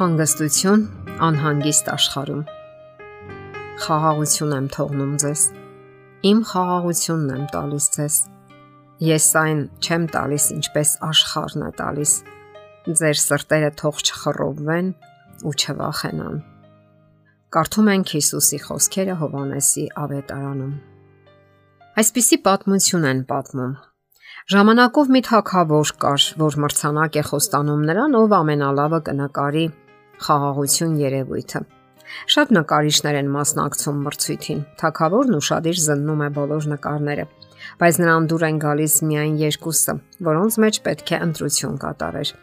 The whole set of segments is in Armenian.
Հանգստություն անհանգիստ աշխարհում։ Խաղաղություն եմ թողնում ձեզ։ Իմ խաղաղությունն եմ տալիս ձեզ։ Ես այն չեմ տալիս, ինչպես աշխարհն է տալիս։ Ձեր սրտերը թող չխռովվեն ու չվախենան։ Կարդում ենք Հիսուսի խոսքերը Հովանեսի ավետարանում։ Այսպիսի պատմություն են պատմում Ժամանակով մի թակավոր կար, որ մրցանակ է խոստանում նրան, ով ամենալավը կնկարի խաղաղություն երևույթը։ Շատ նկարիչներ են մասնակցում մրցույթին։ Թակավորն ուրشادիր զննում է բոլոր նկարները, բայց նրան դուր են գալիս միայն երկուսը, որոնց մեջ պետք է ընտրություն կատարեր։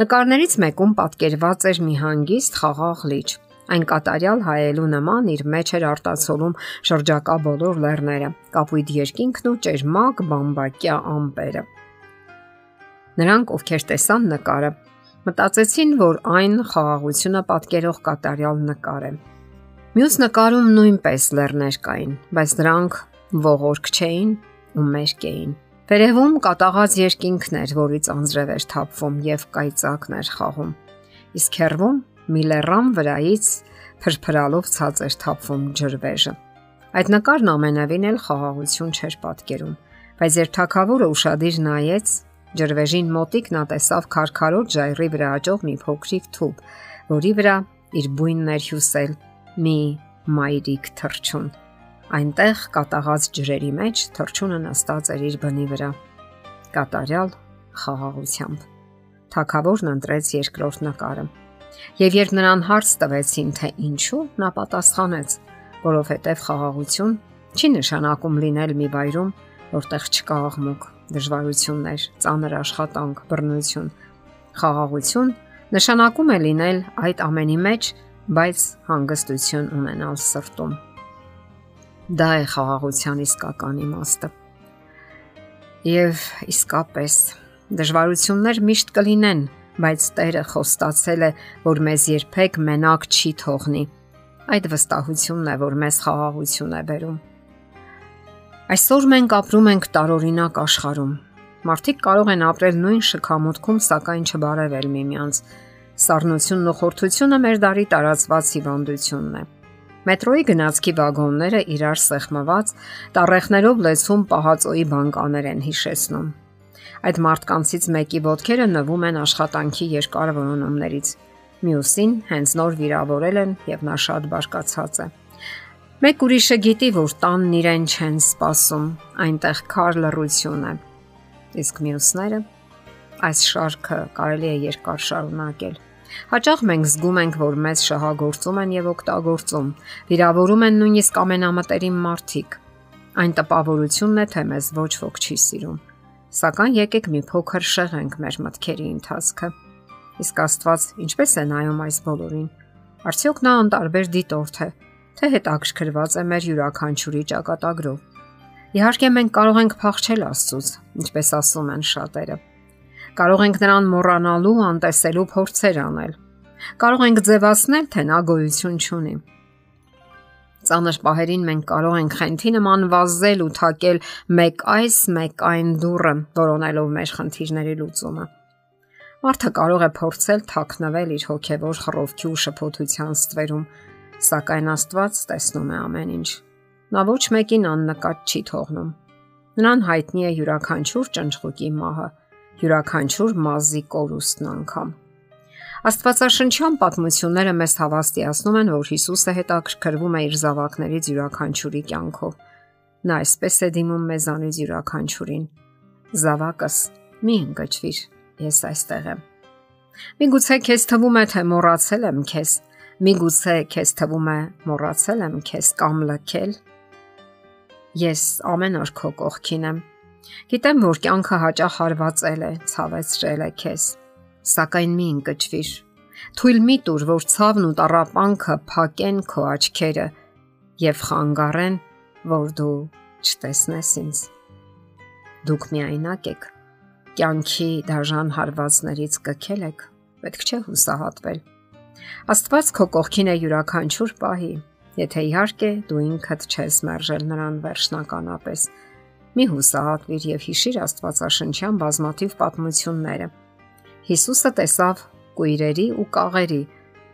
Նկարներից մեկում պատկերված էր մի հանգիստ խաղաղ լիճ, Այն կատարյալ հայելու նման իր մեջ էր արտացոլում շրջակա բոլոր լեռները, կապույտ երկինքն ու ճերմակ բամբակյա ամպերը։ Նրանք, ովքեր տեսան նկարը, Մտածեցին, որ այն խաղաղությունը պատկերող կատարյալ նկար է։ Մյուս նկարում նույնպես լեռներ կային, բայց դրանք ողորկ չէին ու մերկ էին։ Վերևում կատաղած երկինքն էր, որից անձրև էր թափվում եւ կայծակն էր խաղում։ Իսկ հեռվում մի լեռան վրայից փրփրալով ցած էր թափվում ջրվեժը։ Այդ նկարն ամենավին էլ խաղաղություն չէր պատկերում, բայց երբ թակավորը ուրشادիր նայեց, ջրվեժին մոտիկ նա տեսավ քարքարոտ ժայռի վրա աճող մի փոքրիկ թուփ, որի վրա իր բույնն էր հյուսել մի մայրիկ թրջուն։ Այնտեղ կատաղած ջրերի մեջ թրջունը նստած էր իր բնի վրա։ Կատարյալ խաղաղությամբ։ Թակավորն ընտրեց երկրորդ նկարը Եվ երբ նրան հարց տվեցին, թե ինչու, նա պատասխանեց, որովհետև խաղաղություն չի նշանակում լինել մի վայրում, որտեղ չկա աղմուկ, դժվարություններ, ծանր աշխատանք, բռնություն։ Խաղաղություն նշանակում է լինել այդ ամենի մեջ, բայց հանգստություն ունենալ սրտում։ Դա է խաղաղության իսկական իմաստը։ Եվ իսկապես դժվարություններ միշտ կլինեն, բայց Տերը խոստացել է, որ մեզ երբեք մենակ չի թողնի։ Այդ վստահությունն է, որ մեզ խաղաղություն է բերում։ Այսօր մենք ապրում ենք տարօրինակ աշխարհում։ Մարդիկ կարող են ապրել նույն շքամուտքում, սակայն չբարևել միմյանց։ Սառնությունն ու խորթությունը մեր դարի տարածված հիվանդությունն է։ Մետրոյի գնացքի վագոնները իրար սեղմված, տառեխներով լեցում պահածոյի բանկաներ են հիշեցնում։ Այդ մարդկանցից մեկի ոտքերը նվում են աշխատանքի երկար որոնումներից։ Մյուսին հենց նոր վիրավորել են եւ նա շատ բարկացած է։ Մեկ ուրիշը գիտի, որ տանն իրեն չեն սпасում, այնտեղ քար լռություն է։ Իսկ մյուսները այս շարքը կարելի է երկար շարունակել։ Հաճախ մենք զգում ենք, որ մեզ շահագործում են եւ օգտագործում, վիրավորում են նույնիսկ ամենամտերիմ մարդիկ։ Այն տպավորությունն է, թե մեզ ոչ ոք չի սիրում։ Սակայն եկեք մի փոքր շեղենք մեր մտքերի ընթացքը։ Իսկ Աստված ինչպես է նայում այս բոլորին։ Արդյոք նա անտարբեր դիտորդ է թե հետաքրքրված է մեր յուրաքանչյուրի ճակատագրով։ Իհարկե մենք կարող ենք փախչել Աստծուց, ինչպես ասում են շատերը։ Կարող ենք նրան մոռանալու, անտեսելու փորձեր անել։ Կարող ենք ձևացնել, թե նա գոյություն չունի ծանր պահերին մենք կարող ենք խենթի նման վազել ու թակել մեկ այս, մեկ այն դուրը, որոնելով մեր խնդիրների լուծումը։ Մարդը կարող է փորձել թաքնվել իր հոգևոր խռովքի ու շփոթության ստվերում, սակայն Աստված տեսնում է ամեն ինչ։ Նա ոչ մեկին աննկատ չի թողնում։ Նրան հայտնի է յուրաքանչյուր ճնճղուկի մահը, յուրաքանչյուր մազի կորուստն անգամ։ Աստվածաշնչյան պատմությունները մեզ հավաստիացնում են, որ Հիսուսը հետաքրքրվում է իր զավակներից յուրաքանչյուրի կյանքով։ Նա այսպես է դիմում մեզանից յուրաքանչյուրին. Զավակս, մի ընկճվիր, ես այստեղ եմ։ Միգուցե քեզ թվում է, թե մոռացել եմ քեզ։ Միգուցե քեզ թվում է մոռացել եմ քեզ կամ լքել։ Ես ամեն օր քո կողքին եմ։ Գիտեմ, որ կյանքը հաճախ հարվածել է, ցավեցրել է քեզ սակայն մի ընկճվիր։ Թույլ մի տուր, որ ցավն ու տարապանքը փակեն քո աչքերը եւ խանգարեն, որ դու չտեսնես ինձ։ Դուք միայնակ եք։ Կյանքի դաժան հարվածներից կքել եք, պետք չէ հուսահատվել։ Աստված քո կողքին է յուրաքանչյուր պահի, եթե իհարկե դու ինքդ չես մերժել նրան վերջնականապես։ Մի հուսահատվիր եւ հիշիր Աստվածաշնչյան բազմաթիվ պատմությունները Հիսուսը տեսավ կույրերի ու կաղերի,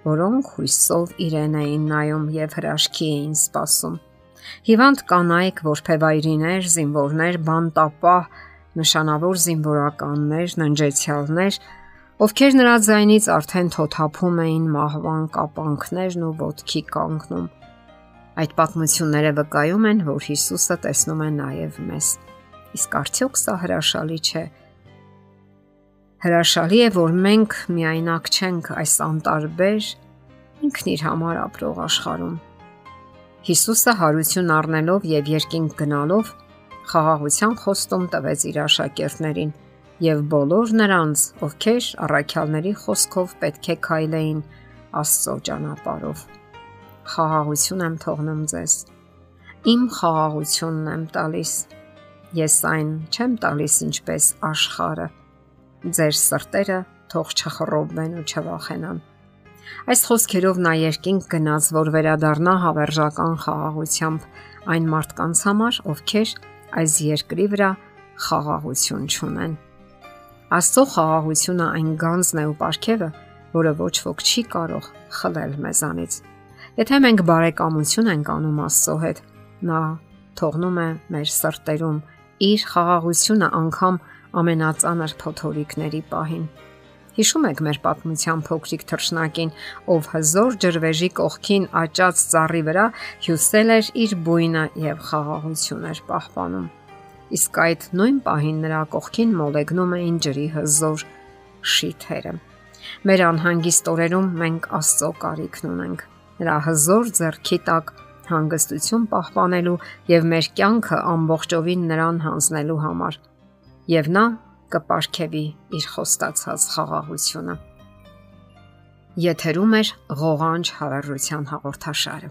որոնք հույսով իրեն էին նայում եւ հրաշքի էին սպասում։ Հիվանդ կանայք, որփեվայրիներ, զինվորներ, բանտապահ, նշանավոր զինվորականներ, ննջեցյալներ, ովքեր նրա ձայնից արդեն թոթափում էին մահվան կապանքներն ու ոտքի կանգնում։ Այդ պատմությունները վկայում են, որ Հիսուսը տեսնում է նաև մեզ։ Իսկ արդյոք սա հրաշալի չէ։ Հրաշալի է, որ մենք միայնակ չենք այս անտարբեր ինքն իր համար ապրող աշխարհում Հիսուսը հարություն առնելով եւ երկինք գնալով խաղաղության խոստում տվեց իր աշակերտներին եւ բոլոր նրանց, ովքեր առաքյալների խոսքով պետք է քայլեին Աստծո ճանապարով։ Խաղաղություն եմ թողնում ձեզ։ Իմ խաղաղությունն եմ տալիս։ Ես այն չեմ տալիս ինչպես աշխարը։ Ձեր սրտերը թող չխռովվեն ու չվախենան Այս խոսքերով նա երկինք գնաց, որ վերադառնա հավերժական խաղաղությամբ այն մարդկանց համար, ովքեր այս երկրի վրա խաղաղություն չունեն։ Աստծո խաղաղությունը այն գանձն է ու ապարքևը, որը ոչ ոք չի կարող խլել մեզանից։ Եթե մենք բարեկամություն ենք անում Աստծո հետ, նա թողնում է մեր սրտերում իր խաղաղությունը անգամ ամենածանր փոթորիկների պահին։ Հիշում եք մեր պատմության փոքրիկ թռշնակին, ով հզոր ջրվեժի կողքին աճած ծառի վրա հյուսել էր իր բույնը եւ խաղաղություն էր պահպանում։ Իսկ այդ նույն պահին նրա կողքին մոլեգնում էին ջրի հզոր շիթերը։ Մեր անհանգիստ օրերում մենք Աստծո կարիքն ունենք։ Նրա հզոր ձեռքի տակ հանգստություն պահպանելու եւ մեր կյանքը ամբողջովին նրան հանձնելու համար։ Եվ նա կպարգևի իր խոստացած խաղաղությունը։ Եթերում է ղողանջ հավերժության հաղորդաշարը։